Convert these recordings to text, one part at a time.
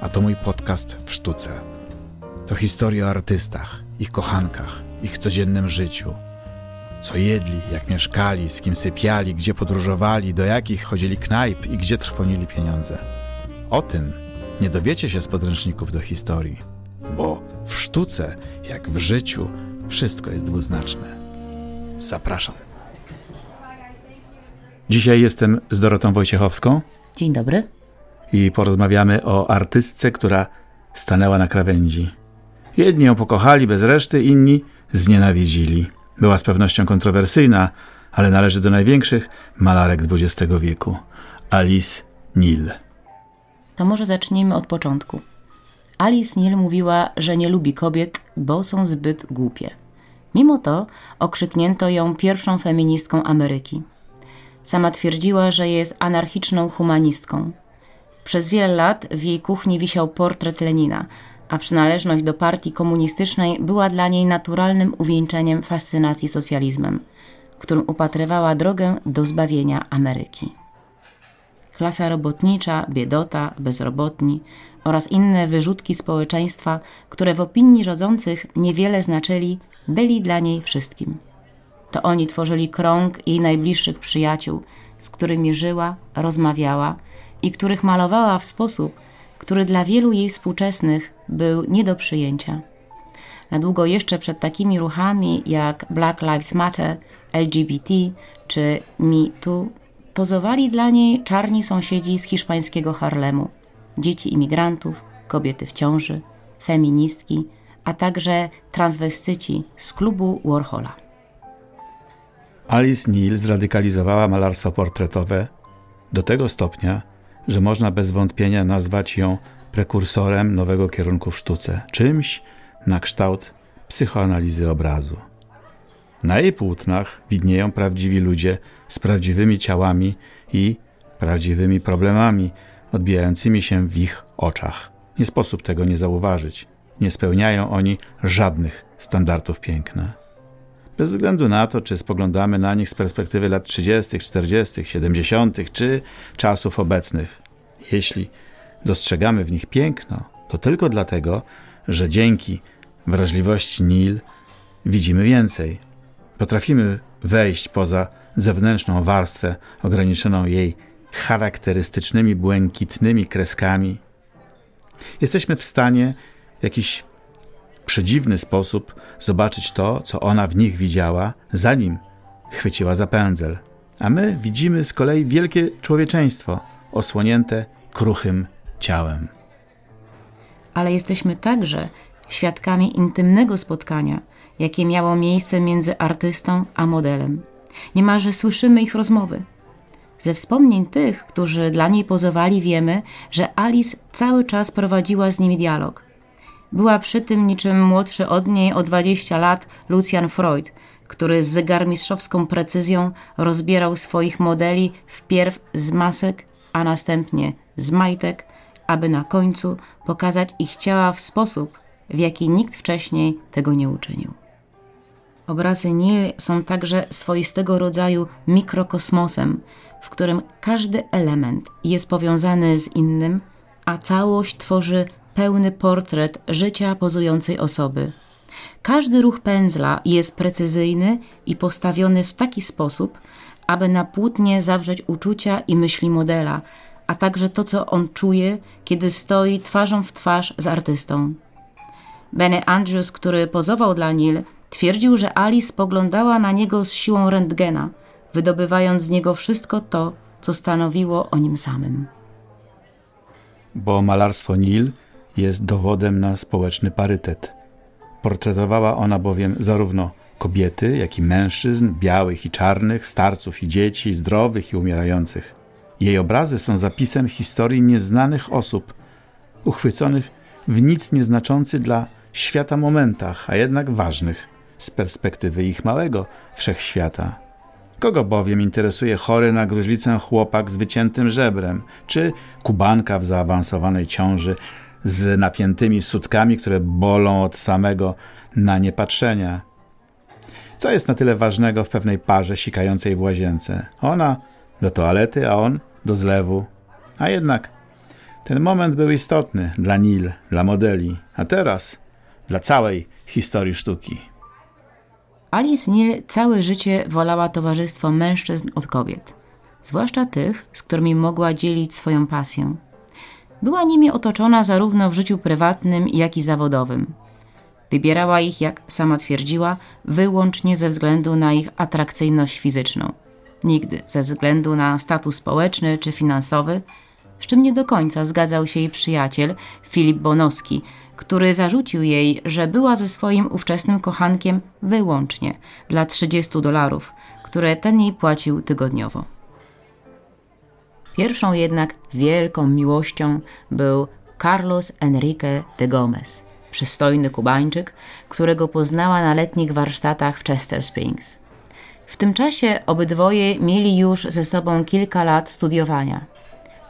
a to mój podcast w sztuce. To historia o artystach, ich kochankach, ich codziennym życiu. Co jedli, jak mieszkali, z kim sypiali, gdzie podróżowali, do jakich chodzili knajp i gdzie trwonili pieniądze. O tym nie dowiecie się z podręczników do historii, bo w sztuce, jak w życiu, wszystko jest dwuznaczne. Zapraszam. Dzisiaj jestem z Dorotą Wojciechowską Dzień dobry. I porozmawiamy o artystce, która stanęła na krawędzi. Jedni ją pokochali bez reszty, inni znienawidzili. Była z pewnością kontrowersyjna, ale należy do największych malarek XX wieku. Alice Neal. To może zacznijmy od początku. Alice Neal mówiła, że nie lubi kobiet, bo są zbyt głupie. Mimo to okrzyknięto ją pierwszą feministką Ameryki. Sama twierdziła, że jest anarchiczną humanistką. Przez wiele lat w jej kuchni wisiał portret Lenina, a przynależność do partii komunistycznej była dla niej naturalnym uwieńczeniem fascynacji socjalizmem, którym upatrywała drogę do zbawienia Ameryki. Klasa robotnicza, biedota, bezrobotni oraz inne wyrzutki społeczeństwa, które w opinii rządzących niewiele znaczyli, byli dla niej wszystkim. To oni tworzyli krąg jej najbliższych przyjaciół, z którymi żyła, rozmawiała i których malowała w sposób, który dla wielu jej współczesnych był nie do przyjęcia. Na długo jeszcze przed takimi ruchami jak Black Lives Matter, LGBT czy Me Too pozowali dla niej czarni sąsiedzi z hiszpańskiego Harlemu, dzieci imigrantów, kobiety w ciąży, feministki, a także transwestyci z klubu Warhola. Alice Neal zradykalizowała malarstwo portretowe do tego stopnia, że można bez wątpienia nazwać ją prekursorem nowego kierunku w sztuce, czymś na kształt psychoanalizy obrazu. Na jej płótnach widnieją prawdziwi ludzie z prawdziwymi ciałami i prawdziwymi problemami odbijającymi się w ich oczach. Nie sposób tego nie zauważyć. Nie spełniają oni żadnych standardów piękna. Bez względu na to, czy spoglądamy na nich z perspektywy lat 30., 40., 70., czy czasów obecnych. Jeśli dostrzegamy w nich piękno, to tylko dlatego, że dzięki wrażliwości Nil widzimy więcej. Potrafimy wejść poza zewnętrzną warstwę ograniczoną jej charakterystycznymi błękitnymi kreskami. Jesteśmy w stanie w jakiś przedziwny sposób zobaczyć to, co ona w nich widziała, zanim chwyciła za pędzel. A my widzimy z kolei wielkie człowieczeństwo, osłonięte kruchym ciałem. ale jesteśmy także świadkami intymnego spotkania, jakie miało miejsce między artystą a modelem. Niemalże słyszymy ich rozmowy. Ze wspomnień tych, którzy dla niej pozowali, wiemy, że Alice cały czas prowadziła z nimi dialog. Była przy tym niczym młodszy od niej o 20 lat Lucian Freud, który z zegarmistrzowską precyzją rozbierał swoich modeli wpierw z masek, a następnie z majtek, aby na końcu pokazać ich ciała w sposób, w jaki nikt wcześniej tego nie uczynił. Obrazy Nil są także swoistego rodzaju mikrokosmosem, w którym każdy element jest powiązany z innym, a całość tworzy pełny portret życia pozującej osoby. Każdy ruch pędzla jest precyzyjny i postawiony w taki sposób, aby na płótnie zawrzeć uczucia i myśli modela, a także to, co on czuje, kiedy stoi twarzą w twarz z artystą. Benny Andrews, który pozował dla Neil, twierdził, że Alice spoglądała na niego z siłą rentgena, wydobywając z niego wszystko to, co stanowiło o nim samym. Bo malarstwo Nil jest dowodem na społeczny parytet. Portretowała ona bowiem zarówno kobiety, jak i mężczyzn, białych i czarnych, starców i dzieci, zdrowych i umierających. Jej obrazy są zapisem historii nieznanych osób, uchwyconych w nic nieznaczący dla świata momentach, a jednak ważnych z perspektywy ich małego wszechświata. Kogo bowiem interesuje chory na gruźlicę chłopak z wyciętym żebrem, czy kubanka w zaawansowanej ciąży z napiętymi sutkami, które bolą od samego na niepatrzenia? Co jest na tyle ważnego w pewnej parze sikającej w łazience? Ona do toalety, a on do zlewu. A jednak ten moment był istotny dla Nil, dla modeli, a teraz dla całej historii sztuki. Alice Neal całe życie wolała towarzystwo mężczyzn od kobiet, zwłaszcza tych, z którymi mogła dzielić swoją pasję. Była nimi otoczona zarówno w życiu prywatnym, jak i zawodowym. Wybierała ich, jak sama twierdziła, wyłącznie ze względu na ich atrakcyjność fizyczną. Nigdy ze względu na status społeczny czy finansowy, z czym nie do końca zgadzał się jej przyjaciel Filip Bonowski, który zarzucił jej, że była ze swoim ówczesnym kochankiem wyłącznie dla 30 dolarów, które ten jej płacił tygodniowo. Pierwszą jednak wielką miłością był Carlos Enrique de Gomez, przystojny Kubańczyk, którego poznała na letnich warsztatach w Chester Springs. W tym czasie obydwoje mieli już ze sobą kilka lat studiowania.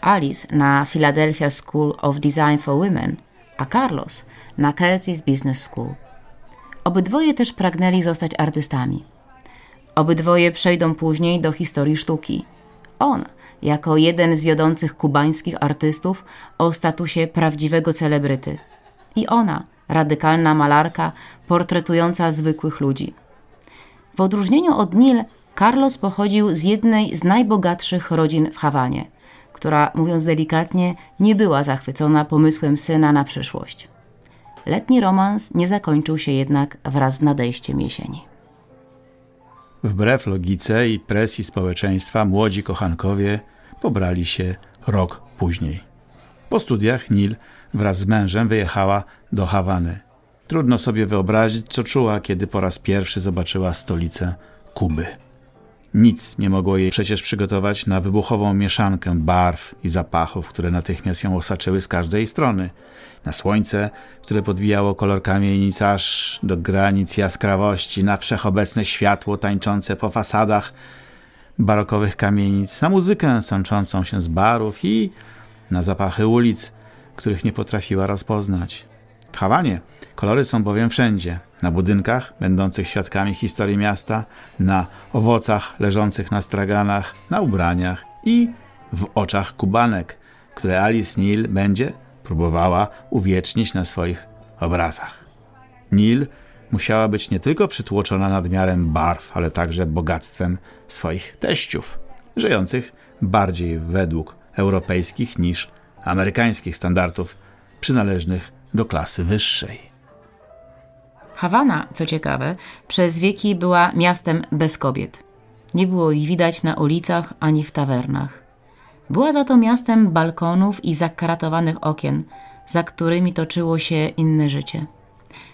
Alice na Philadelphia School of Design for Women, a Carlos na Curtis Business School. Obydwoje też pragnęli zostać artystami. Obydwoje przejdą później do historii sztuki. On, jako jeden z wiodących kubańskich artystów o statusie prawdziwego celebryty. I ona, radykalna malarka portretująca zwykłych ludzi. W odróżnieniu od Nil, Carlos pochodził z jednej z najbogatszych rodzin w Hawanie, która, mówiąc delikatnie, nie była zachwycona pomysłem syna na przyszłość. Letni romans nie zakończył się jednak wraz z nadejściem jesieni. Wbrew logice i presji społeczeństwa, młodzi kochankowie pobrali się rok później. Po studiach Nil wraz z mężem wyjechała do Hawany. Trudno sobie wyobrazić, co czuła, kiedy po raz pierwszy zobaczyła stolicę Kuby. Nic nie mogło jej przecież przygotować na wybuchową mieszankę barw i zapachów, które natychmiast ją osaczyły z każdej strony. Na słońce, które podbijało kolor kamienic aż do granic jaskrawości, na wszechobecne światło tańczące po fasadach barokowych kamienic, na muzykę sączącą się z barów i na zapachy ulic, których nie potrafiła rozpoznać. W Hawanie kolory są bowiem wszędzie. Na budynkach, będących świadkami historii miasta, na owocach leżących na straganach, na ubraniach i w oczach kubanek, które Alice Neal będzie próbowała uwiecznić na swoich obrazach. Neal musiała być nie tylko przytłoczona nadmiarem barw, ale także bogactwem swoich teściów, żyjących bardziej według europejskich niż amerykańskich standardów przynależnych do klasy wyższej. Hawana, co ciekawe, przez wieki była miastem bez kobiet. Nie było ich widać na ulicach ani w tawernach. Była za to miastem balkonów i zakratowanych okien, za którymi toczyło się inne życie.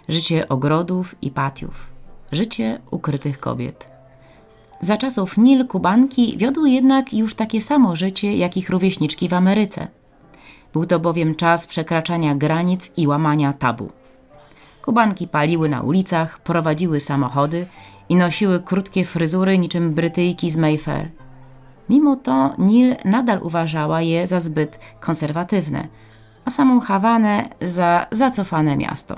Życie ogrodów i patiów. Życie ukrytych kobiet. Za czasów Nil Kubanki wiodły jednak już takie samo życie, jak ich rówieśniczki w Ameryce. Był to bowiem czas przekraczania granic i łamania tabu. Kubanki paliły na ulicach, prowadziły samochody i nosiły krótkie fryzury niczym Brytyjki z Mayfair. Mimo to Nil nadal uważała je za zbyt konserwatywne, a samą Hawanę za zacofane miasto.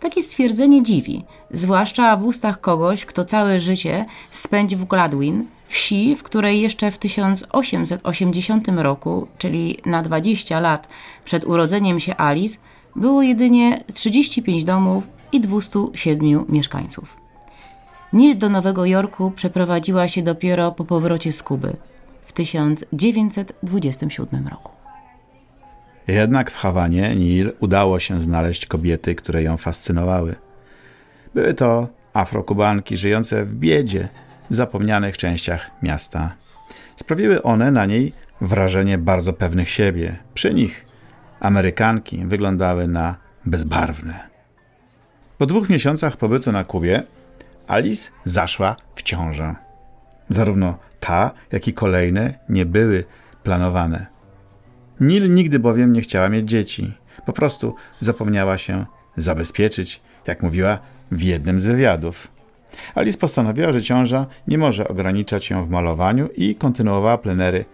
Takie stwierdzenie dziwi, zwłaszcza w ustach kogoś, kto całe życie spędził w Gladwin, wsi, w której jeszcze w 1880 roku, czyli na 20 lat przed urodzeniem się Alice, było jedynie 35 domów i 207 mieszkańców. Neil do Nowego Jorku przeprowadziła się dopiero po powrocie z Kuby w 1927 roku. Jednak w Hawanie Neil udało się znaleźć kobiety, które ją fascynowały. Były to afrokubanki żyjące w biedzie w zapomnianych częściach miasta. Sprawiły one na niej wrażenie bardzo pewnych siebie. Przy nich Amerykanki wyglądały na bezbarwne. Po dwóch miesiącach pobytu na Kubie Alice zaszła w ciążę. Zarówno ta, jak i kolejne nie były planowane. Nil nigdy bowiem nie chciała mieć dzieci. Po prostu zapomniała się zabezpieczyć, jak mówiła w jednym z wywiadów. Alice postanowiła, że ciąża nie może ograniczać ją w malowaniu i kontynuowała plenery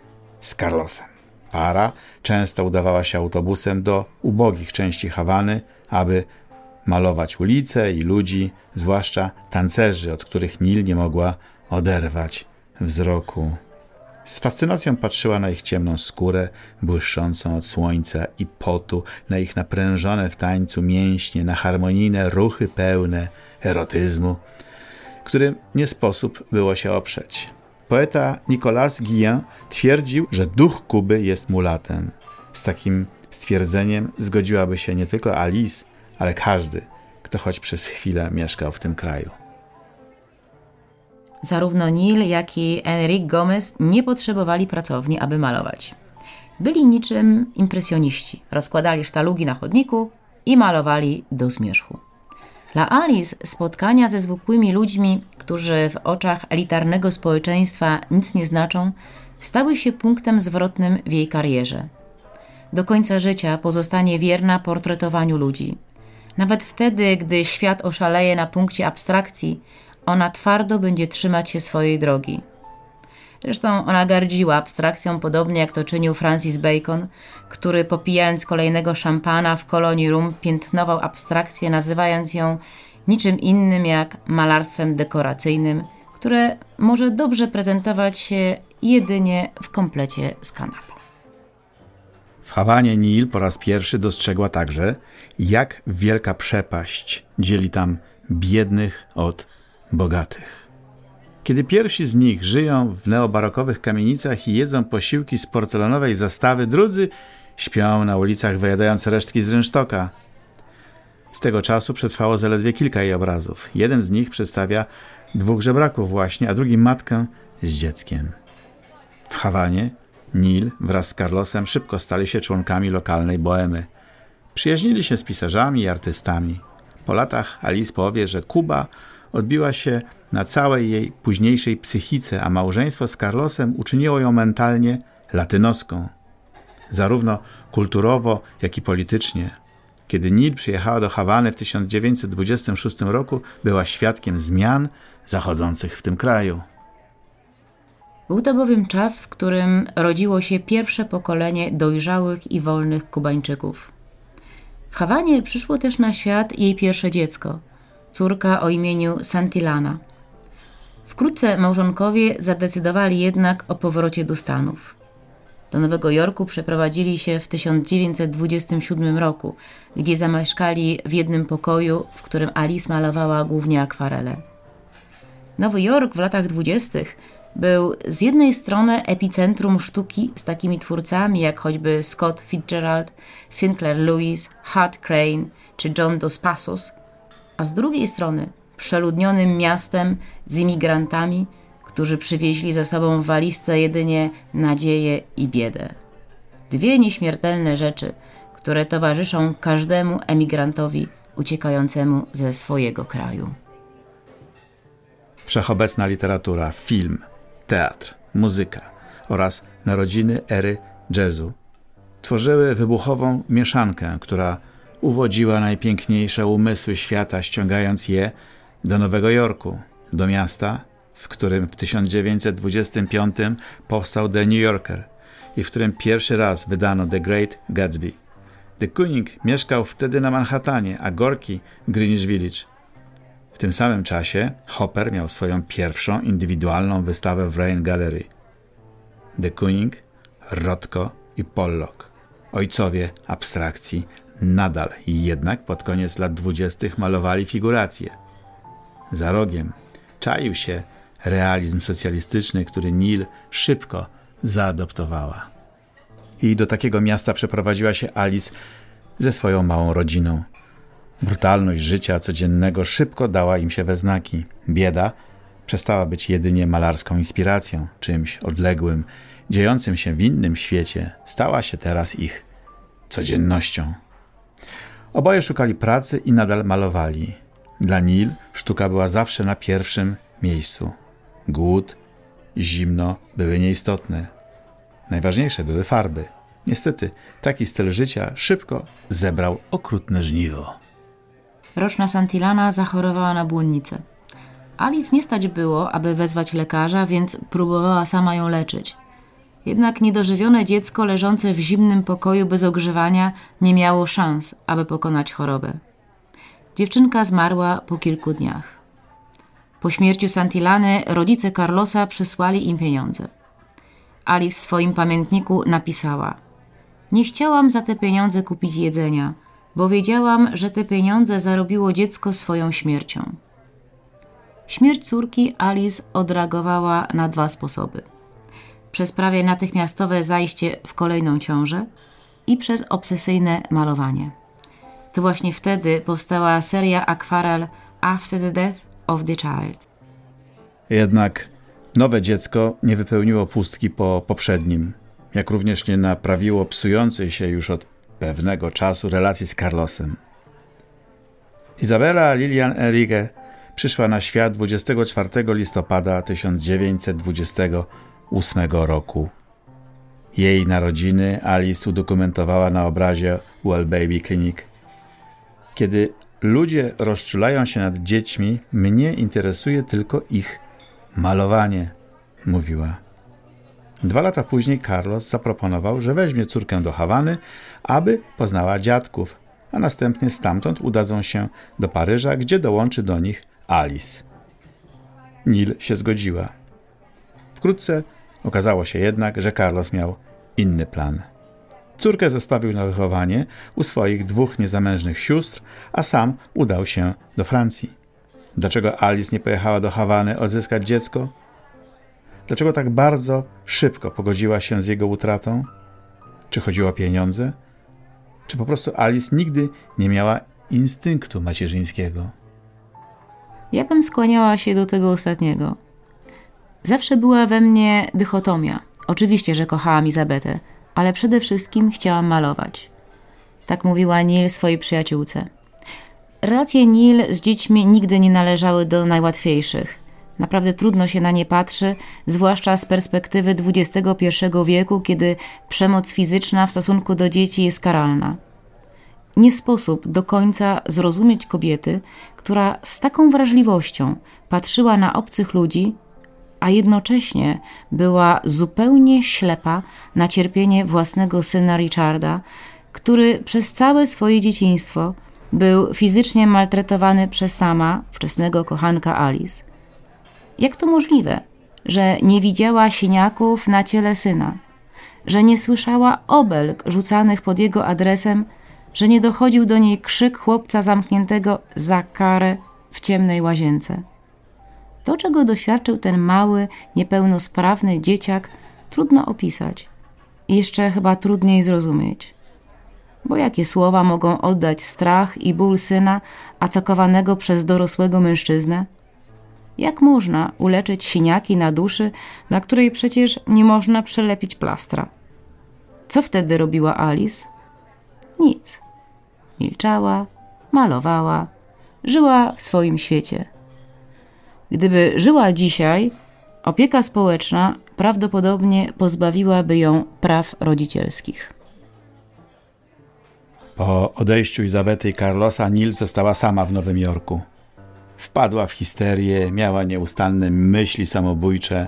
z Carlosem. Para często udawała się autobusem do ubogich części Hawany, aby malować ulice i ludzi, zwłaszcza tancerzy, od których Nil nie mogła oderwać wzroku. Z fascynacją patrzyła na ich ciemną skórę, błyszczącą od słońca i potu, na ich naprężone w tańcu mięśnie, na harmonijne ruchy pełne erotyzmu, którym nie sposób było się oprzeć. Poeta Nicolas Guillen twierdził, że duch Kuby jest mulatem. Z takim stwierdzeniem zgodziłaby się nie tylko Alice, ale każdy, kto choć przez chwilę mieszkał w tym kraju. Zarówno Neil, jak i Enrique Gomez nie potrzebowali pracowni, aby malować. Byli niczym impresjoniści. Rozkładali sztalugi na chodniku i malowali do zmierzchu. Dla Alice spotkania ze zwykłymi ludźmi, którzy w oczach elitarnego społeczeństwa nic nie znaczą, stały się punktem zwrotnym w jej karierze. Do końca życia pozostanie wierna portretowaniu ludzi. Nawet wtedy, gdy świat oszaleje na punkcie abstrakcji, ona twardo będzie trzymać się swojej drogi. Zresztą ona gardziła abstrakcją, podobnie jak to czynił Francis Bacon, który popijając kolejnego szampana w kolonii rum piętnował abstrakcję, nazywając ją niczym innym jak malarstwem dekoracyjnym, które może dobrze prezentować się jedynie w komplecie z kanapą. W Hawanie Nil po raz pierwszy dostrzegła także, jak wielka przepaść dzieli tam biednych od bogatych. Kiedy pierwsi z nich żyją w neobarokowych kamienicach i jedzą posiłki z porcelanowej zastawy, drudzy śpią na ulicach wyjadając resztki z rynsztoka. Z tego czasu przetrwało zaledwie kilka jej obrazów. Jeden z nich przedstawia dwóch żebraków właśnie, a drugi matkę z dzieckiem. W Hawanie Nil wraz z Carlosem szybko stali się członkami lokalnej boemy. Przyjaźnili się z pisarzami i artystami. Po latach Alice powie, że Kuba odbiła się na całej jej późniejszej psychice, a małżeństwo z Carlosem uczyniło ją mentalnie latynoską. Zarówno kulturowo, jak i politycznie. Kiedy Nil przyjechała do Hawany w 1926 roku, była świadkiem zmian zachodzących w tym kraju. Był to bowiem czas, w którym rodziło się pierwsze pokolenie dojrzałych i wolnych Kubańczyków. W Hawanie przyszło też na świat jej pierwsze dziecko, córka o imieniu Santillana. Wkrótce małżonkowie zadecydowali jednak o powrocie do Stanów. Do Nowego Jorku przeprowadzili się w 1927 roku, gdzie zamieszkali w jednym pokoju, w którym Alice malowała głównie akwarele. Nowy Jork w latach dwudziestych był z jednej strony epicentrum sztuki z takimi twórcami jak choćby Scott Fitzgerald, Sinclair Lewis, Hart Crane czy John Dos Passos, a z drugiej strony przeludnionym miastem z imigrantami, którzy przywieźli ze sobą w walizce jedynie nadzieję i biedę. Dwie nieśmiertelne rzeczy, które towarzyszą każdemu emigrantowi uciekającemu ze swojego kraju. Wszechobecna literatura, film – teatr, muzyka oraz narodziny ery jazzu tworzyły wybuchową mieszankę, która uwodziła najpiękniejsze umysły świata, ściągając je do Nowego Jorku, do miasta, w którym w 1925 powstał The New Yorker i w którym pierwszy raz wydano The Great Gatsby. De Kooning mieszkał wtedy na Manhattanie, a Gorki Greenwich Village. W tym samym czasie Hopper miał swoją pierwszą indywidualną wystawę w Rain Gallery. De Kooning, Rothko i Pollock, ojcowie abstrakcji, nadal jednak pod koniec lat dwudziestych malowali figuracje. Za rogiem czaił się realizm socjalistyczny, który Nil szybko zaadoptowała. I do takiego miasta przeprowadziła się Alice ze swoją małą rodziną. Brutalność życia codziennego szybko dała im się we znaki. Bieda przestała być jedynie malarską inspiracją, czymś odległym, dziejącym się w innym świecie, stała się teraz ich codziennością. Oboje szukali pracy i nadal malowali. Dla Nil sztuka była zawsze na pierwszym miejscu. Głód, zimno były nieistotne. Najważniejsze były farby. Niestety, taki styl życia szybko zebrał okrutne żniwo. Roczna Santilana zachorowała na błonnicę. Alice nie stać było, aby wezwać lekarza, więc próbowała sama ją leczyć. Jednak niedożywione dziecko leżące w zimnym pokoju bez ogrzewania nie miało szans, aby pokonać chorobę. Dziewczynka zmarła po kilku dniach. Po śmierci Santilany rodzice Carlosa przysłali im pieniądze. Ali w swoim pamiętniku napisała: Nie chciałam za te pieniądze kupić jedzenia, bo wiedziałam, że te pieniądze zarobiło dziecko swoją śmiercią. Śmierć córki Alice odreagowała na dwa sposoby: przez prawie natychmiastowe zajście w kolejną ciążę i przez obsesyjne malowanie. To właśnie wtedy powstała seria akwarel After the Death of the Child. Jednak nowe dziecko nie wypełniło pustki po poprzednim, jak również nie naprawiło psującej się już od pewnego czasu relacji z Carlosem. Izabela Lilian Enrique przyszła na świat 24 listopada 1928 roku. Jej narodziny Alice udokumentowała na obrazie Well Baby Clinic. Kiedy ludzie rozczulają się nad dziećmi, mnie interesuje tylko ich malowanie, mówiła. Dwa lata później Carlos zaproponował, że weźmie córkę do Hawany, aby poznała dziadków, a następnie stamtąd udadzą się do Paryża, gdzie dołączy do nich Alice. Nil się zgodziła. Wkrótce okazało się jednak, że Carlos miał inny plan. Córkę zostawił na wychowanie u swoich dwóch niezamężnych sióstr, a sam udał się do Francji. Dlaczego Alice nie pojechała do Hawany odzyskać dziecko? Dlaczego tak bardzo szybko pogodziła się z jego utratą? Czy chodziło o pieniądze? Czy po prostu Alice nigdy nie miała instynktu macierzyńskiego? Ja bym skłaniała się do tego ostatniego. Zawsze była we mnie dychotomia. Oczywiście, że kochałam Izabetę, ale przede wszystkim chciałam malować. Tak mówiła Nil swojej przyjaciółce. Relacje Nil z dziećmi nigdy nie należały do najłatwiejszych. Naprawdę trudno się na nie patrzy, zwłaszcza z perspektywy XXI wieku, kiedy przemoc fizyczna w stosunku do dzieci jest karalna. Nie sposób do końca zrozumieć kobiety, która z taką wrażliwością patrzyła na obcych ludzi, a jednocześnie była zupełnie ślepa na cierpienie własnego syna Richarda, który przez całe swoje dzieciństwo był fizycznie maltretowany przez sama, wczesnego kochanka Alice. Jak to możliwe, że nie widziała siniaków na ciele syna, że nie słyszała obelg rzucanych pod jego adresem, że nie dochodził do niej krzyk chłopca zamkniętego za karę w ciemnej łazience? To, czego doświadczył ten mały, niepełnosprawny dzieciak, trudno opisać i jeszcze chyba trudniej zrozumieć. Bo jakie słowa mogą oddać strach i ból syna atakowanego przez dorosłego mężczyznę? Jak można uleczyć siniaki na duszy, na której przecież nie można przelepić plastra? Co wtedy robiła Alice? Nic. Milczała, malowała, żyła w swoim świecie. Gdyby żyła dzisiaj, opieka społeczna prawdopodobnie pozbawiłaby ją praw rodzicielskich. Po odejściu Izabety i Carlosa Nil została sama w Nowym Jorku. Wpadła w histerię, miała nieustanne myśli samobójcze.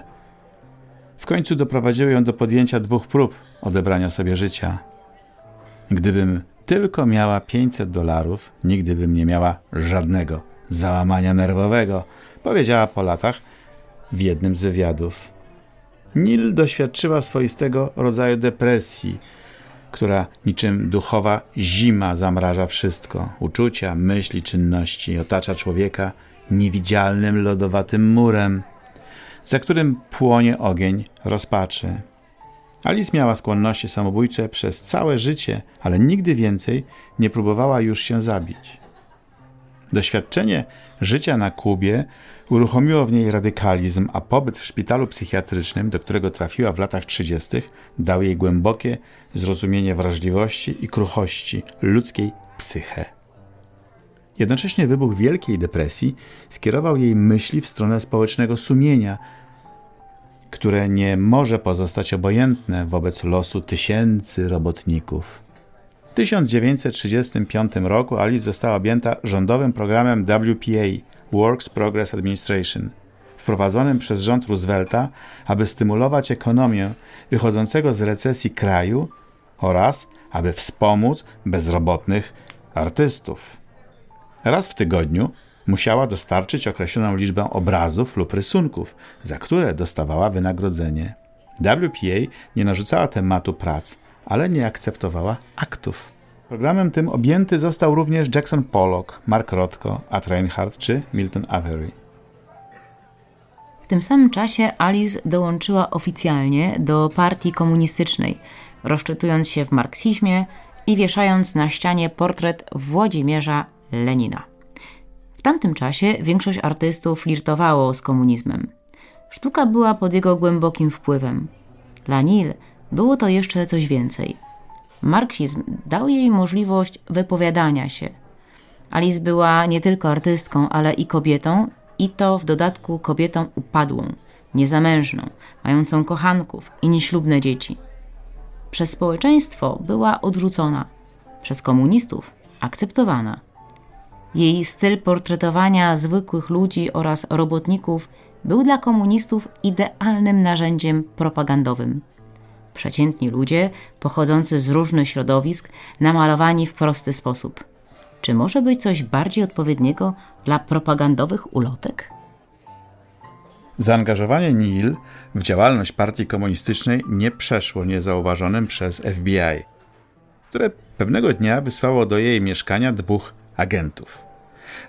W końcu doprowadziły ją do podjęcia dwóch prób odebrania sobie życia. Gdybym tylko miała 500 dolarów, nigdy bym nie miała żadnego załamania nerwowego, powiedziała po latach w jednym z wywiadów. Nil doświadczyła swoistego rodzaju depresji, która niczym duchowa zima zamraża wszystko uczucia, myśli, czynności, otacza człowieka niewidzialnym lodowatym murem, za którym płonie ogień rozpaczy. Alice miała skłonności samobójcze przez całe życie, ale nigdy więcej nie próbowała już się zabić. Doświadczenie życia na Kubie uruchomiło w niej radykalizm, a pobyt w szpitalu psychiatrycznym, do którego trafiła w latach 30., dał jej głębokie zrozumienie wrażliwości i kruchości ludzkiej psyche. Jednocześnie wybuch Wielkiej Depresji skierował jej myśli w stronę społecznego sumienia, które nie może pozostać obojętne wobec losu tysięcy robotników. W 1935 roku Alice została objęta rządowym programem WPA Works Progress Administration, wprowadzonym przez rząd Roosevelta, aby stymulować ekonomię wychodzącego z recesji kraju oraz aby wspomóc bezrobotnych artystów. Raz w tygodniu musiała dostarczyć określoną liczbę obrazów lub rysunków, za które dostawała wynagrodzenie. WPA nie narzucała tematu prac, ale nie akceptowała aktów. Programem tym objęty został również Jackson Pollock, Mark Rothko, Ad Reinhardt czy Milton Avery. W tym samym czasie Alice dołączyła oficjalnie do partii komunistycznej, rozczytując się w marksizmie i wieszając na ścianie portret Włodzimierza Lenina. W tamtym czasie większość artystów flirtowało z komunizmem. Sztuka była pod jego głębokim wpływem. Dla Nil było to jeszcze coś więcej. Marksizm dał jej możliwość wypowiadania się. Alice była nie tylko artystką, ale i kobietą, i to w dodatku kobietą upadłą, niezamężną, mającą kochanków i nieślubne dzieci. Przez społeczeństwo była odrzucona, przez komunistów akceptowana. Jej styl portretowania zwykłych ludzi oraz robotników był dla komunistów idealnym narzędziem propagandowym. Przeciętni ludzie, pochodzący z różnych środowisk, namalowani w prosty sposób. Czy może być coś bardziej odpowiedniego dla propagandowych ulotek? Zaangażowanie Neil w działalność partii komunistycznej nie przeszło niezauważonym przez FBI, które pewnego dnia wysłało do jej mieszkania dwóch agentów.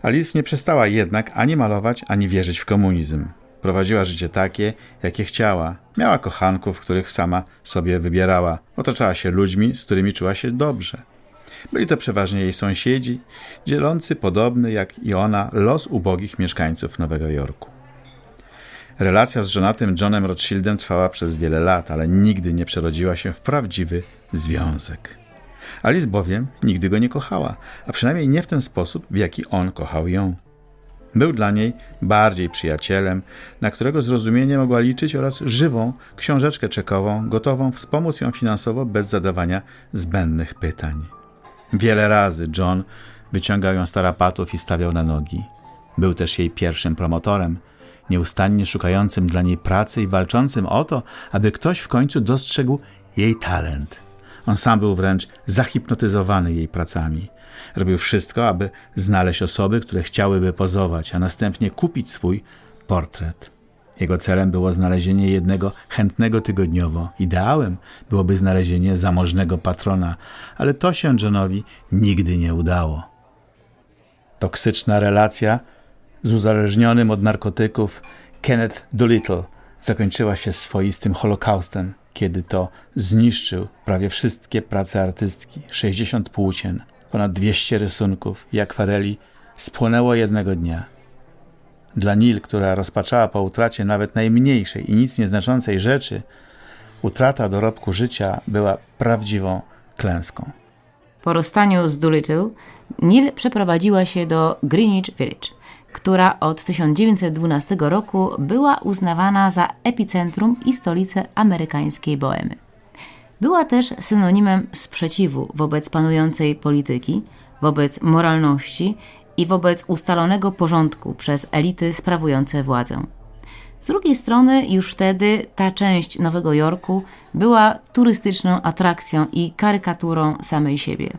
Alice nie przestała jednak ani malować, ani wierzyć w komunizm. Prowadziła życie takie, jakie chciała. Miała kochanków, których sama sobie wybierała. Otaczała się ludźmi, z którymi czuła się dobrze. Byli to przeważnie jej sąsiedzi, dzielący podobny jak i ona los ubogich mieszkańców Nowego Jorku. Relacja z żonatym Johnem Rothschildem trwała przez wiele lat, ale nigdy nie przerodziła się w prawdziwy związek. Alice bowiem nigdy go nie kochała, a przynajmniej nie w ten sposób, w jaki on kochał ją. Był dla niej bardziej przyjacielem, na którego zrozumienie mogła liczyć oraz żywą książeczkę czekową, gotową wspomóc ją finansowo bez zadawania zbędnych pytań. Wiele razy John wyciągał ją z tarapatów i stawiał na nogi. Był też jej pierwszym promotorem, nieustannie szukającym dla niej pracy i walczącym o to, aby ktoś w końcu dostrzegł jej talent. On sam był wręcz zahipnotyzowany jej pracami. Robił wszystko, aby znaleźć osoby, które chciałyby pozować, a następnie kupić swój portret. Jego celem było znalezienie jednego chętnego tygodniowo. Ideałem byłoby znalezienie zamożnego patrona, ale to się Johnowi nigdy nie udało. Toksyczna relacja z uzależnionym od narkotyków Kenneth Doolittle zakończyła się swoistym holokaustem, kiedy to zniszczył prawie wszystkie prace artystki, 60 płócien, ponad 200 rysunków i akwareli spłonęło jednego dnia. Dla Nil, która rozpaczała po utracie nawet najmniejszej i nic nieznaczącej rzeczy, utrata dorobku życia była prawdziwą klęską. Po rozstaniu z Doolittle, Nil przeprowadziła się do Greenwich Village, która od 1912 roku była uznawana za epicentrum i stolicę amerykańskiej boemy. Była też synonimem sprzeciwu wobec panującej polityki, wobec moralności i wobec ustalonego porządku przez elity sprawujące władzę. Z drugiej strony, już wtedy ta część Nowego Jorku była turystyczną atrakcją i karykaturą samej siebie.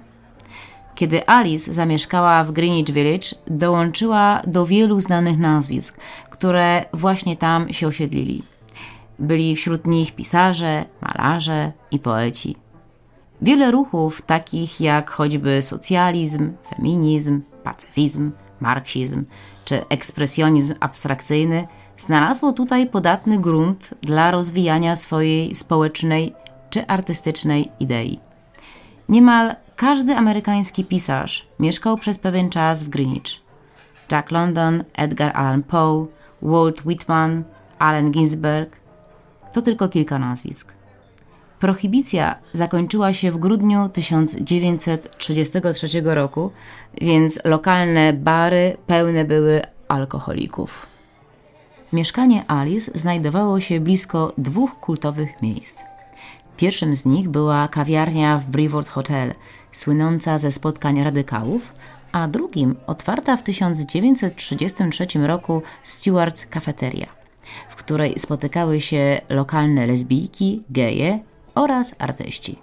Kiedy Alice zamieszkała w Greenwich Village, dołączyła do wielu znanych nazwisk, które właśnie tam się osiedlili. Byli wśród nich pisarze, malarze i poeci. Wiele ruchów, takich jak choćby socjalizm, feminizm, pacyfizm, marksizm czy ekspresjonizm abstrakcyjny znalazło tutaj podatny grunt dla rozwijania swojej społecznej czy artystycznej idei. Niemal każdy amerykański pisarz mieszkał przez pewien czas w Greenwich. Jack London, Edgar Allan Poe, Walt Whitman, Allen Ginsberg to tylko kilka nazwisk. Prohibicja zakończyła się w grudniu 1933 roku, więc lokalne bary pełne były alkoholików. Mieszkanie Alice znajdowało się blisko dwóch kultowych miejsc. Pierwszym z nich była kawiarnia w Brevoort Hotel, słynąca ze spotkań radykałów, a drugim otwarta w 1933 roku Stewart's Cafeteria, której spotykały się lokalne lesbijki, geje oraz artyści.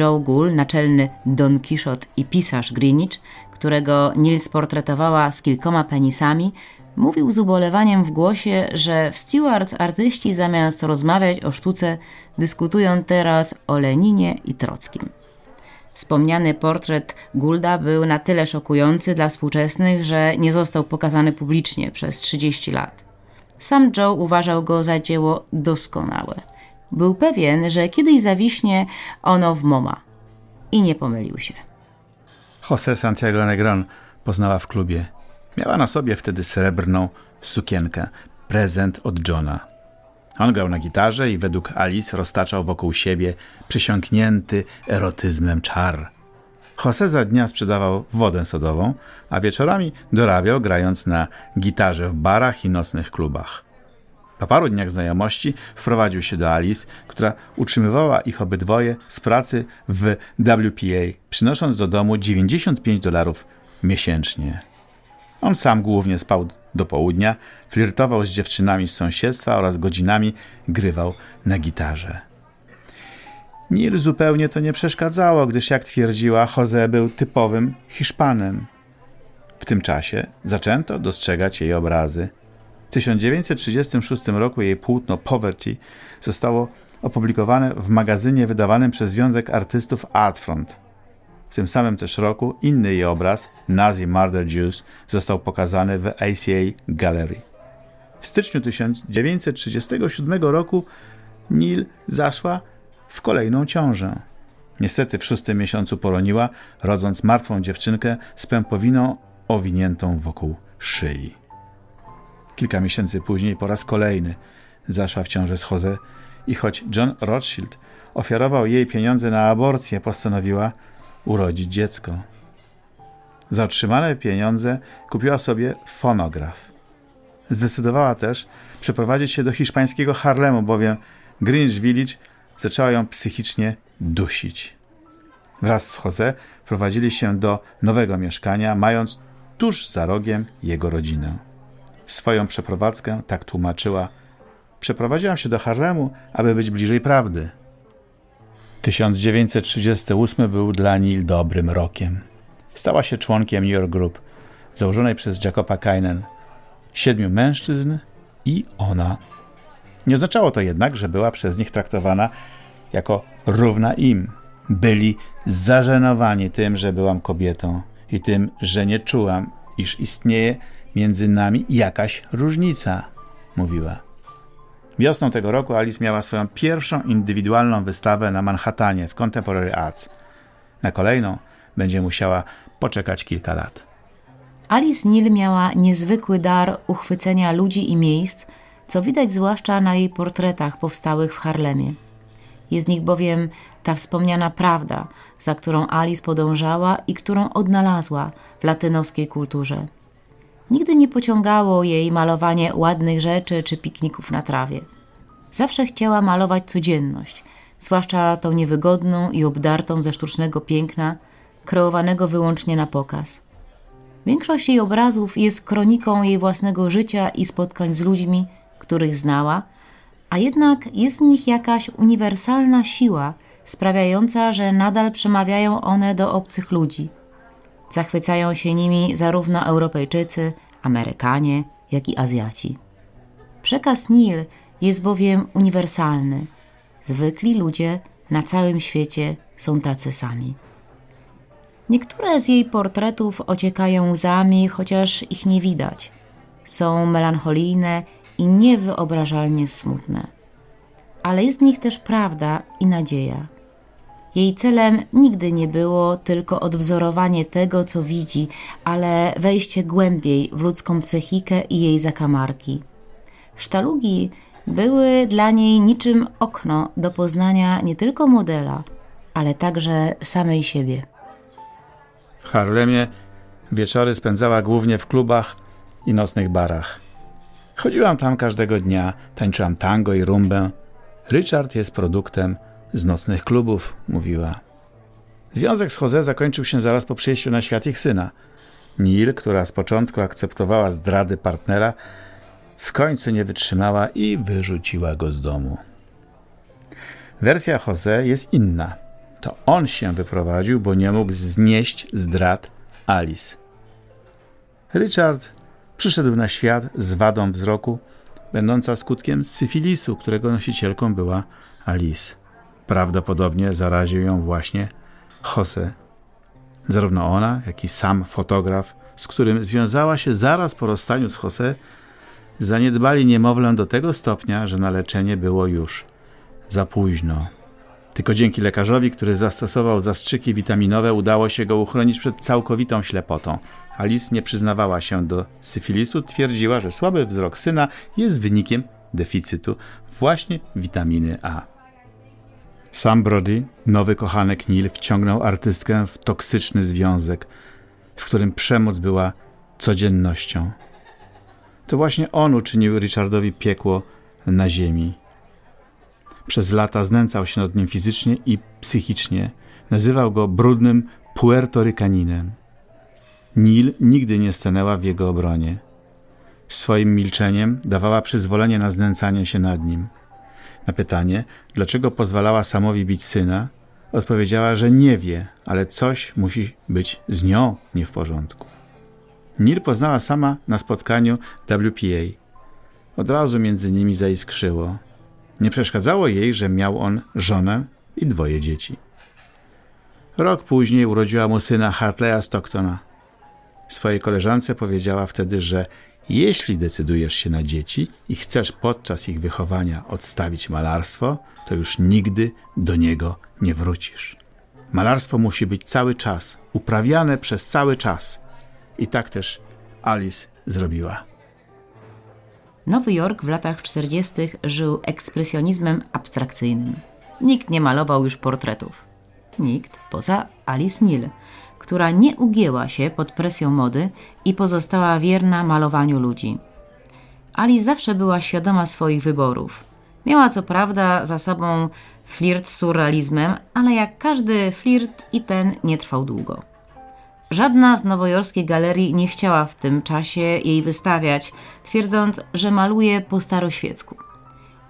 Joe Gould, naczelny Don Quixote i pisarz Greenwich, którego Nils portretowała z kilkoma penisami, mówił z ubolewaniem w głosie, że w Stewart's artyści zamiast rozmawiać o sztuce, dyskutują teraz o Leninie i Trockim. Wspomniany portret Goulda był na tyle szokujący dla współczesnych, że nie został pokazany publicznie przez 30 lat. Sam Joe uważał go za dzieło doskonałe. Był pewien, że kiedyś zawiśnie ono w MoMA. I nie pomylił się. José Santiago Negron poznała w klubie. Miała na sobie wtedy srebrną sukienkę, prezent od Johna. On grał na gitarze i według Alice roztaczał wokół siebie przysiągnięty erotyzmem czar. Jose za dnia sprzedawał wodę sodową, a wieczorami dorabiał grając na gitarze w barach i nocnych klubach. Po paru dniach znajomości wprowadził się do Alice, która utrzymywała ich obydwoje z pracy w WPA, przynosząc do domu 95 dolarów miesięcznie. On sam głównie spał do południa, flirtował z dziewczynami z sąsiedztwa oraz godzinami grywał na gitarze. Nil zupełnie to nie przeszkadzało, gdyż jak twierdziła, Jose był typowym Hiszpanem. W tym czasie zaczęto dostrzegać jej obrazy. W 1936 roku jej płótno Poverty zostało opublikowane w magazynie wydawanym przez Związek Artystów Artfront. W tym samym też roku inny jej obraz, Nazi Murder Jews, został pokazany w ACA Gallery. W styczniu 1937 roku Neil zaszła w kolejną ciążę. Niestety w szóstym miesiącu poroniła, rodząc martwą dziewczynkę z pępowiną owiniętą wokół szyi. Kilka miesięcy później po raz kolejny zaszła w ciążę z Jose i choć John Rothschild ofiarował jej pieniądze na aborcję, postanowiła urodzić dziecko. Za otrzymane pieniądze kupiła sobie fonograf. Zdecydowała też przeprowadzić się do hiszpańskiego Harlemu, bowiem Greenwich Village zaczęła ją psychicznie dusić. Wraz z Jose prowadzili się do nowego mieszkania, mając tuż za rogiem jego rodzinę. Swoją przeprowadzkę tak tłumaczyła: Przeprowadziłam się do Harlemu, aby być bliżej prawdy. 1938 był dla Neil dobrym rokiem. Stała się członkiem New York Group, założonej przez Jacoba Kainen. Siedmiu mężczyzn i ona. Nie oznaczało to jednak, że była przez nich traktowana jako równa im. Byli zażenowani tym, że byłam kobietą i tym, że nie czułam, iż istnieje między nami jakaś różnica, mówiła. Wiosną tego roku Alice miała swoją pierwszą indywidualną wystawę na Manhattanie w Contemporary Arts. Na kolejną będzie musiała poczekać kilka lat. Alice Neal miała niezwykły dar uchwycenia ludzi i miejsc, co widać zwłaszcza na jej portretach powstałych w Harlemie. Jest nich bowiem ta wspomniana prawda, za którą Alice podążała i którą odnalazła w latynoskiej kulturze. Nigdy nie pociągało jej malowanie ładnych rzeczy czy pikników na trawie. Zawsze chciała malować codzienność, zwłaszcza tą niewygodną i obdartą ze sztucznego piękna, kreowanego wyłącznie na pokaz. Większość jej obrazów jest kroniką jej własnego życia i spotkań z ludźmi, których znała, a jednak jest w nich jakaś uniwersalna siła, sprawiająca, że nadal przemawiają one do obcych ludzi. Zachwycają się nimi zarówno Europejczycy, Amerykanie, jak i Azjaci. Przekaz Nil jest bowiem uniwersalny. Zwykli ludzie na całym świecie są tacy sami. Niektóre z jej portretów ociekają łzami, chociaż ich nie widać. są melancholijne i niewyobrażalnie smutne. Ale jest w nich też prawda i nadzieja. Jej celem nigdy nie było tylko odwzorowanie tego, co widzi, ale wejście głębiej w ludzką psychikę i jej zakamarki. Sztalugi były dla niej niczym okno do poznania nie tylko modela, ale także samej siebie. W Harlemie wieczory spędzała głównie w klubach i nocnych barach. Chodziłam tam każdego dnia, tańczyłam tango i rumbę. Richard jest produktem z nocnych klubów, mówiła. Związek z Jose zakończył się zaraz po przyjściu na świat ich syna. Neil, która z początku akceptowała zdrady partnera, w końcu nie wytrzymała i wyrzuciła go z domu. Wersja Jose jest inna. To on się wyprowadził, bo nie mógł znieść zdrad Alice. Richard przyszedł na świat z wadą wzroku, będąca skutkiem syfilisu, którego nosicielką była Alice. Prawdopodobnie zaraził ją właśnie Jose. Zarówno ona, jak i sam fotograf, z którym związała się zaraz po rozstaniu z Jose, zaniedbali niemowlę do tego stopnia, że na leczenie było już za późno. Tylko dzięki lekarzowi, który zastosował zastrzyki witaminowe, udało się go uchronić przed całkowitą ślepotą. Alice nie przyznawała się do syfilisu, twierdziła, że słaby wzrok syna jest wynikiem deficytu właśnie witaminy A. Sam Brody, nowy kochanek Neil, wciągnął artystkę w toksyczny związek, w którym przemoc była codziennością. To właśnie on uczynił Richardowi piekło na ziemi. Przez lata znęcał się nad nim fizycznie i psychicznie. Nazywał go brudnym puertorykaninem. Nil nigdy nie stanęła w jego obronie. Swoim milczeniem dawała przyzwolenie na znęcanie się nad nim. Na pytanie, dlaczego pozwalała samowi bić syna, odpowiedziała, że nie wie, ale coś musi być z nią nie w porządku. Nil poznała sama na spotkaniu WPA. Od razu między nimi zaiskrzyło. Nie przeszkadzało jej, że miał on żonę i dwoje dzieci. Rok później urodziła mu syna Hartleya Stocktona. Swojej koleżance powiedziała wtedy, że jeśli decydujesz się na dzieci i chcesz podczas ich wychowania odstawić malarstwo, to już nigdy do niego nie wrócisz. Malarstwo musi być cały czas, uprawiane przez cały czas. I tak też Alice zrobiła. Nowy Jork w latach 40. żył ekspresjonizmem abstrakcyjnym. Nikt nie malował już portretów. Nikt poza Alice Neal, która nie ugięła się pod presją mody i pozostała wierna malowaniu ludzi. Alice zawsze była świadoma swoich wyborów. Miała co prawda za sobą flirt z surrealizmem, ale jak każdy flirt i ten nie trwał długo. Żadna z nowojorskich galerii nie chciała w tym czasie jej wystawiać, twierdząc, że maluje po staroświecku.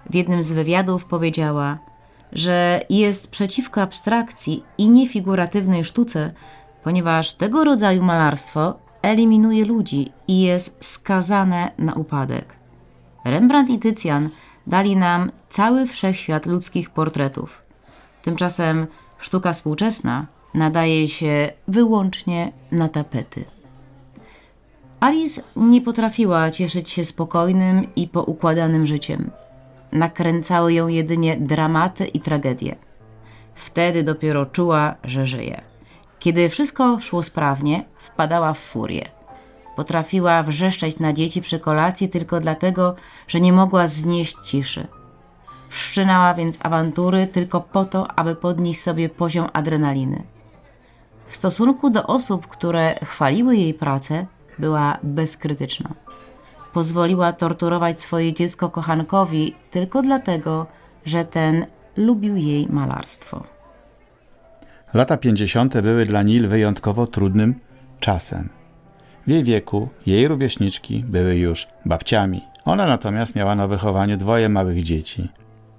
W jednym z wywiadów powiedziała, że jest przeciwko abstrakcji i niefiguratywnej sztuce, ponieważ tego rodzaju malarstwo eliminuje ludzi i jest skazane na upadek. Rembrandt i Tycjan dali nam cały wszechświat ludzkich portretów. Tymczasem sztuka współczesna nadaje się wyłącznie na tapety. Alice nie potrafiła cieszyć się spokojnym i poukładanym życiem. Nakręcały ją jedynie dramaty i tragedie. Wtedy dopiero czuła, że żyje. Kiedy wszystko szło sprawnie, wpadała w furię. Potrafiła wrzeszczeć na dzieci przy kolacji tylko dlatego, że nie mogła znieść ciszy. Wszczynała więc awantury tylko po to, aby podnieść sobie poziom adrenaliny. W stosunku do osób, które chwaliły jej pracę, była bezkrytyczna. Pozwoliła torturować swoje dziecko kochankowi tylko dlatego, że ten lubił jej malarstwo. Lata 50. były dla Nil wyjątkowo trudnym czasem. W jej wieku jej rówieśniczki były już babciami. Ona natomiast miała na wychowaniu dwoje małych dzieci.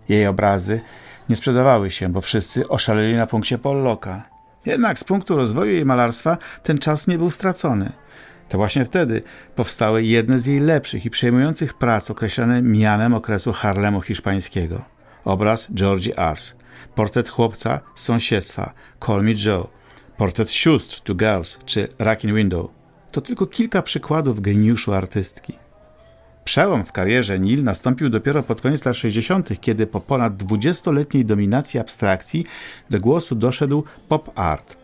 Jej obrazy nie sprzedawały się, bo wszyscy oszaleli na punkcie Pollocka. Jednak z punktu rozwoju jej malarstwa ten czas nie był stracony. To właśnie wtedy powstały jedne z jej lepszych i przejmujących prac określane mianem okresu Harlemu hiszpańskiego. Obraz Georgie Ars, portret chłopca z sąsiedztwa Call Me Joe, portret sióstr to Girls czy Racking Window. To tylko kilka przykładów geniuszu artystki. Przełom w karierze Nil nastąpił dopiero pod koniec lat 60., kiedy po ponad 20-letniej dominacji abstrakcji do głosu doszedł pop art.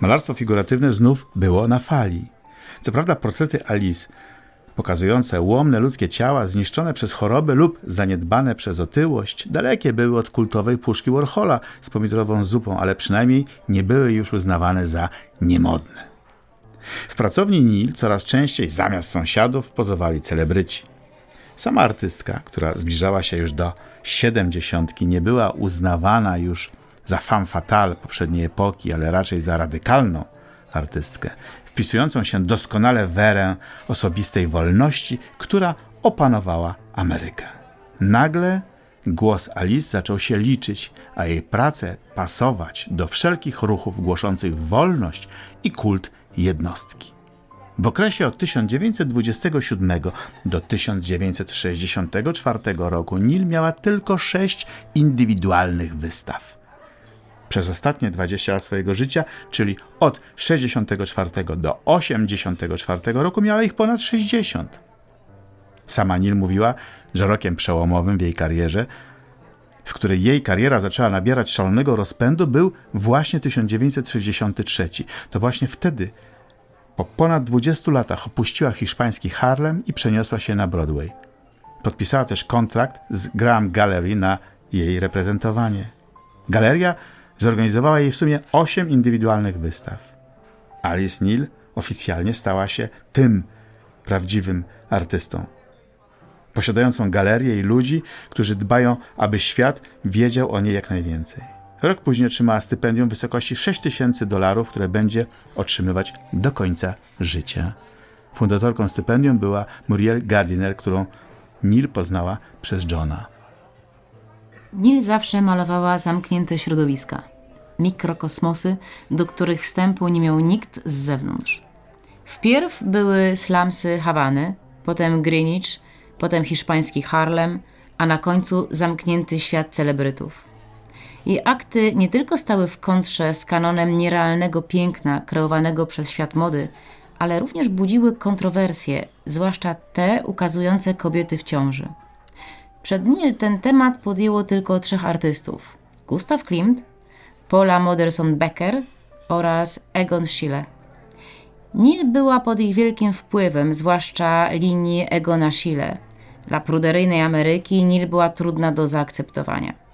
Malarstwo figuratywne znów było na fali. Co prawda portrety Alice pokazujące łomne ludzkie ciała zniszczone przez choroby lub zaniedbane przez otyłość, dalekie były od kultowej puszki Warhola z pomidorową zupą, ale przynajmniej nie były już uznawane za niemodne. W pracowni Nil coraz częściej zamiast sąsiadów pozowali celebryci. Sama artystka, która zbliżała się już do siedemdziesiątki, nie była uznawana już za femme fatale poprzedniej epoki, ale raczej za radykalną artystkę, wpisującą się doskonale w erę osobistej wolności, która opanowała Amerykę. Nagle głos Alice zaczął się liczyć, a jej prace pasować do wszelkich ruchów głoszących wolność i kult jednostki. W okresie od 1927 do 1964 roku Nil miała tylko sześć indywidualnych wystaw. Przez ostatnie 20 lat swojego życia, czyli od 64 do 84 roku, miała ich ponad 60. Sama Nil mówiła, że rokiem przełomowym w jej karierze, w której jej kariera zaczęła nabierać szalonego rozpędu, był właśnie 1963. To właśnie wtedy po ponad 20 latach opuściła hiszpański Harlem i przeniosła się na Broadway. Podpisała też kontrakt z Graham Gallery na jej reprezentowanie. Galeria zorganizowała jej w sumie 8 indywidualnych wystaw. Alice Neal oficjalnie stała się tym prawdziwym artystą. Posiadającą galerię i ludzi, którzy dbają, aby świat wiedział o niej jak najwięcej. Rok później otrzymała stypendium w wysokości 6 tysięcy dolarów, które będzie otrzymywać do końca życia. Fundatorką stypendium była Muriel Gardiner, którą Neil poznała przez Johna. Neil zawsze malowała zamknięte środowiska, mikrokosmosy, do których wstępu nie miał nikt z zewnątrz. Wpierw były slumsy Hawany, potem Greenwich, potem hiszpański Harlem, a na końcu zamknięty świat celebrytów. Jej akty nie tylko stały w kontrze z kanonem nierealnego piękna kreowanego przez świat mody, ale również budziły kontrowersje, zwłaszcza te ukazujące kobiety w ciąży. Przed Nil ten temat podjęło tylko trzech artystów: Gustav Klimt, Paula Moderson Becker oraz Egon Schiele. Nil była pod ich wielkim wpływem, zwłaszcza linii Egona Schiele. Dla pruderyjnej Ameryki Nil była trudna do zaakceptowania.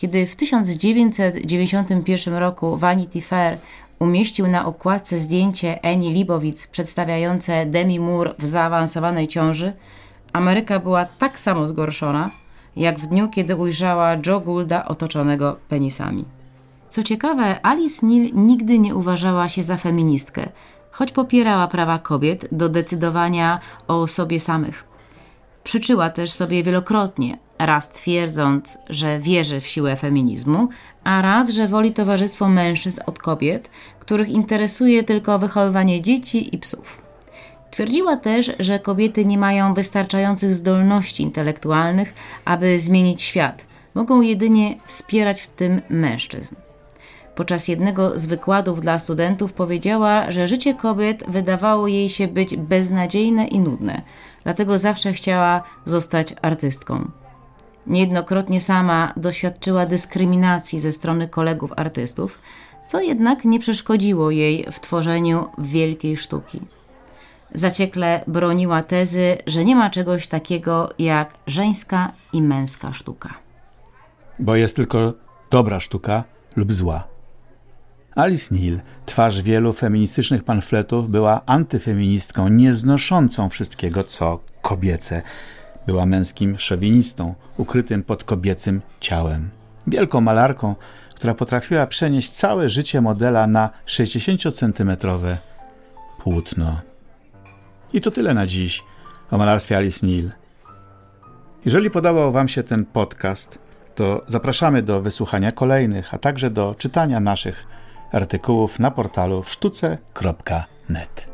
Kiedy w 1991 roku Vanity Fair umieścił na okładce zdjęcie Annie Libowitz przedstawiające Demi Moore w zaawansowanej ciąży, Ameryka była tak samo zgorszona, jak w dniu, kiedy ujrzała Joe Goulda otoczonego penisami. Co ciekawe, Alice Neal nigdy nie uważała się za feministkę, choć popierała prawa kobiet do decydowania o sobie samych. Przyczyła też sobie wielokrotnie, raz twierdząc, że wierzy w siłę feminizmu, a raz, że woli towarzystwo mężczyzn od kobiet, których interesuje tylko wychowywanie dzieci i psów. Twierdziła też, że kobiety nie mają wystarczających zdolności intelektualnych, aby zmienić świat, mogą jedynie wspierać w tym mężczyzn. Podczas jednego z wykładów dla studentów powiedziała, że życie kobiet wydawało jej się być beznadziejne i nudne, dlatego zawsze chciała zostać artystką. Niejednokrotnie sama doświadczyła dyskryminacji ze strony kolegów artystów, co jednak nie przeszkodziło jej w tworzeniu wielkiej sztuki. Zaciekle broniła tezy, że nie ma czegoś takiego jak żeńska i męska sztuka. Bo jest tylko dobra sztuka lub zła. Alice Neal, twarz wielu feministycznych pamfletów, była antyfeministką nieznoszącą wszystkiego, co kobiece. Była męskim szowinistą, ukrytym pod kobiecym ciałem. Wielką malarką, która potrafiła przenieść całe życie modela na 60-centymetrowe płótno. I to tyle na dziś o malarstwie Alice Neal. Jeżeli podobał Wam się ten podcast, to zapraszamy do wysłuchania kolejnych, a także do czytania naszych artykułów na portalu sztuce.net.